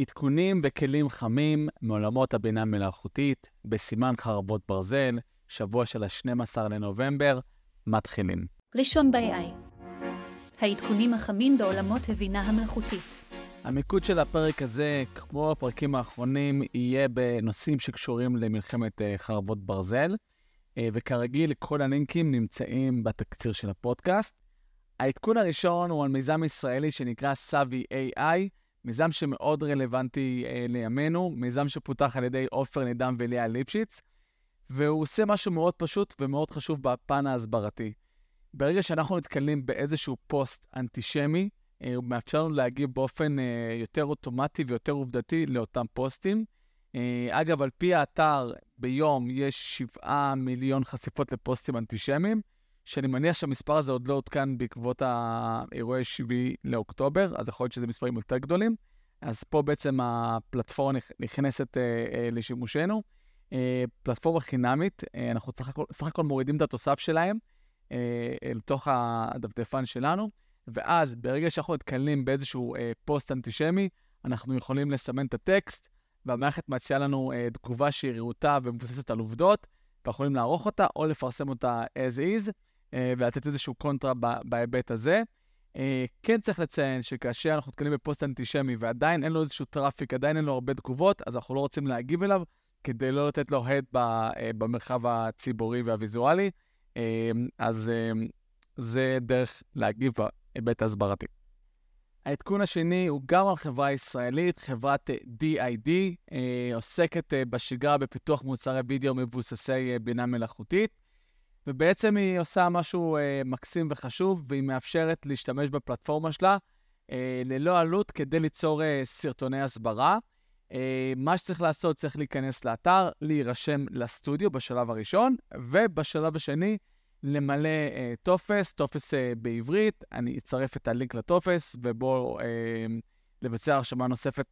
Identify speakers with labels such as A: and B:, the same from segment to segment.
A: עדכונים וכלים חמים מעולמות הבינה המלאכותית בסימן חרבות ברזל, שבוע של ה-12 לנובמבר, מתחילים.
B: ראשון ב-AI העדכונים החמים בעולמות הבינה המלאכותית.
A: המיקוד של הפרק הזה, כמו הפרקים האחרונים, יהיה בנושאים שקשורים למלחמת אה, חרבות ברזל, אה, וכרגיל, כל הלינקים נמצאים בתקציר של הפודקאסט. העדכון הראשון הוא על מיזם ישראלי שנקרא סאבי AI, מיזם שמאוד רלוונטי אה, לימינו, מיזם שפותח על ידי עופר נידם וליה ליפשיץ, והוא עושה משהו מאוד פשוט ומאוד חשוב בפן ההסברתי. ברגע שאנחנו נתקלים באיזשהו פוסט אנטישמי, אה, הוא מאפשר לנו להגיב באופן אה, יותר אוטומטי ויותר עובדתי לאותם פוסטים. אה, אגב, על פי האתר, ביום יש 7 מיליון חשיפות לפוסטים אנטישמיים, שאני מניח שהמספר הזה עוד לא עודכן בעקבות האירועי 7 לאוקטובר, אז יכול להיות שזה מספרים יותר גדולים. אז פה בעצם הפלטפורמה נכנסת אה, אה, לשימושנו. אה, פלטפורמה חינמית, אה, אנחנו סך הכל, סך הכל מורידים את התוסף שלהם אה, לתוך הדפדפן שלנו, ואז ברגע שאנחנו נתקלים באיזשהו אה, פוסט אנטישמי, אנחנו יכולים לסמן את הטקסט, והמערכת מציעה לנו אה, תגובה שהיא רהוטה ומבוססת על עובדות, ויכולים לערוך אותה או לפרסם אותה as is. אה, ולתת איזשהו קונטרה בהיבט הזה. אה, כן צריך לציין שכאשר אנחנו נתקלים בפוסט אנטישמי ועדיין אין לו איזשהו traffic, עדיין אין לו הרבה תגובות, אז אנחנו לא רוצים להגיב אליו כדי לא לתת לו הד אה, במרחב הציבורי והוויזואלי. אז זה דרך להגיב בהיבט ההסברתי. העדכון השני הוא גם על חברה ישראלית, חברת D-ID, עוסקת בשגרה בפיתוח מוצרי וידאו מבוססי בינה מלאכותית. ובעצם היא עושה משהו אה, מקסים וחשוב, והיא מאפשרת להשתמש בפלטפורמה שלה אה, ללא עלות כדי ליצור אה, סרטוני הסברה. אה, מה שצריך לעשות, צריך להיכנס לאתר, להירשם לסטודיו בשלב הראשון, ובשלב השני, למלא אה, טופס, טופס אה, בעברית. אני אצרף את הלינק לטופס, ובו אה, לבצע הרשמה נוספת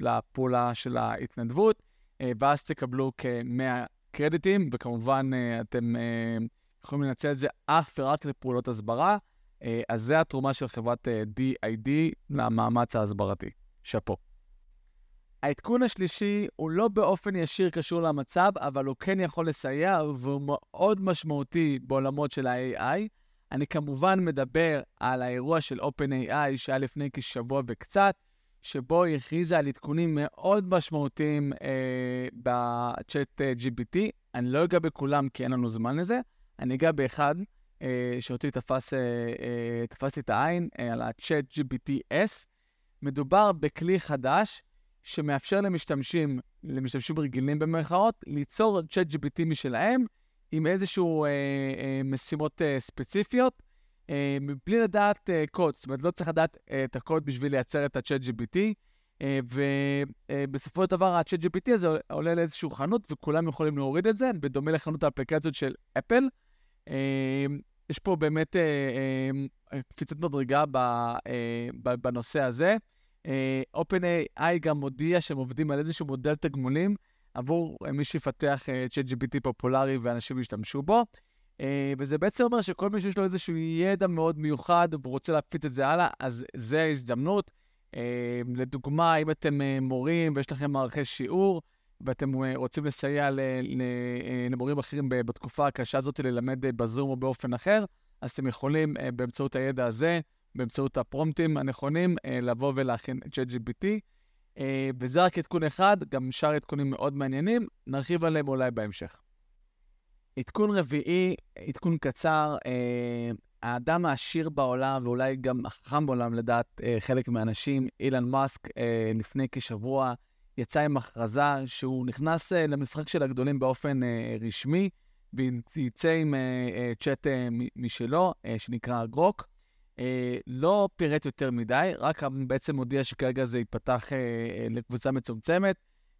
A: לפעולה של ההתנדבות, אה, ואז תקבלו כ-100 קרדיטים, וכמובן אה, אתם אה, יכולים לנצל את זה אך ורק לפעולות הסברה. אה, אז זה התרומה של חברת DID למאמץ ההסברתי. שאפו. העדכון השלישי הוא לא באופן ישיר קשור למצב, אבל הוא כן יכול לסייע והוא מאוד משמעותי בעולמות של ה-AI. אני כמובן מדבר על האירוע של OpenAI שהיה לפני כשבוע וקצת, שבו היא הכריזה על עדכונים מאוד משמעותיים אה, בצ'אט אה, GPT. אני לא אגע בכולם כי אין לנו זמן לזה, אני אגע באחד אה, שאותי תפס, אה, אה, תפס את העין, אה, על הצ'אט GPT-S. מדובר בכלי חדש שמאפשר למשתמשים, למשתמשים רגילים במרכאות, ליצור צ'אט GPT משלהם עם איזשהו אה, אה, משימות אה, ספציפיות. אה, מבלי לדעת אה, קוד, זאת אומרת, לא צריך לדעת אה, את הקוד בשביל לייצר את ה-chat GPT, ובסופו של דבר ה-chat GPT הזה עולה לאיזושהי חנות וכולם יכולים להוריד את זה, בדומה לחנות האפליקציות של אפל. יש פה באמת קפיצת מדרגה בנושא הזה. OpenAI גם הודיע שהם עובדים על איזשהו מודל תגמולים עבור מי שיפתח ChatGPT פופולרי ואנשים ישתמשו בו. אה, וזה בעצם אומר שכל מי שיש לו איזשהו ידע מאוד מיוחד והוא רוצה להפיץ את זה הלאה, אז זה ההזדמנות. אה, לדוגמה, אם אתם אה, מורים ויש לכם מערכי שיעור, ואתם רוצים לסייע למורים אחרים בתקופה הקשה הזאת ללמד בזום או באופן אחר, אז אתם יכולים באמצעות הידע הזה, באמצעות הפרומפטים הנכונים, לבוא ולהכין את ChatGPT. וזה רק עדכון אחד, גם שאר עדכונים מאוד מעניינים, נרחיב עליהם אולי בהמשך. עדכון רביעי, עדכון קצר, אה, האדם העשיר בעולם, ואולי גם החכם בעולם לדעת אה, חלק מהאנשים, אילן מאסק, אה, לפני כשבוע יצא עם הכרזה שהוא נכנס אה, למשחק של הגדולים באופן אה, רשמי, ויצא עם אה, אה, צ'אט אה, משלו, אה, שנקרא גרוק. אה, לא פירט יותר מדי, רק בעצם הודיע שכרגע זה ייפתח אה, אה, לקבוצה מצומצמת,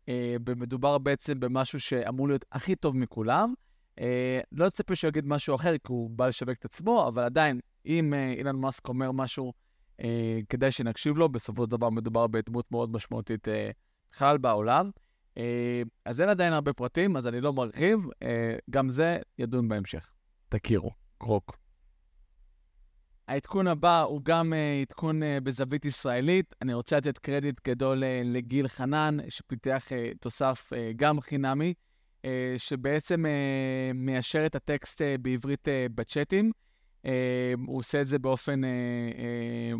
A: אה, ומדובר בעצם במשהו שאמור להיות הכי טוב מכולם. אה, לא אצפה שהוא יגיד משהו אחר, כי הוא בא לשווק את עצמו, אבל עדיין, אם אה, אילן מאסק אומר משהו, אה, כדאי שנקשיב לו, בסופו של דבר מדובר בדמות מאוד משמעותית אה, בכלל בעולם. אה, אז אין עדיין הרבה פרטים, אז אני לא מרחיב, אה, גם זה ידון בהמשך. תכירו, גרוק. העדכון הבא הוא גם uh, עדכון uh, בזווית ישראלית. אני רוצה לתת קרדיט גדול uh, לגיל חנן, שפיתח uh, תוסף uh, גם חינמי, שבעצם uh, מיישר את הטקסט uh, בעברית בצ'אטים. הוא עושה את זה באופן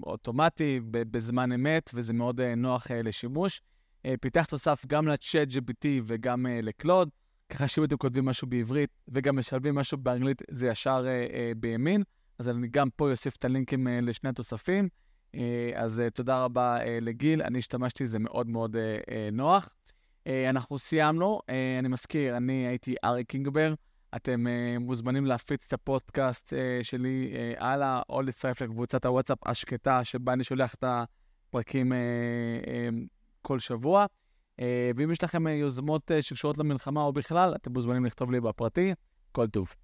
A: אוטומטי, בזמן אמת, וזה מאוד נוח לשימוש. פיתח תוסף גם לצ'אט GPT וגם לקלוד, ככה שאם אתם כותבים משהו בעברית וגם משלבים משהו באנגלית, זה ישר בימין. אז אני גם פה אוסיף את הלינקים לשני התוספים. אז תודה רבה לגיל, אני השתמשתי, זה מאוד מאוד נוח. Uh, אנחנו סיימנו, uh, אני מזכיר, אני הייתי ארי קינגבר. אתם uh, מוזמנים להפיץ את הפודקאסט שלי הלאה, או להצטרף לקבוצת הוואטסאפ השקטה, שבה אני שולח את הפרקים כל שבוע. ואם יש לכם יוזמות שקשורות למלחמה או בכלל, אתם מוזמנים לכתוב לי בפרטי. כל טוב.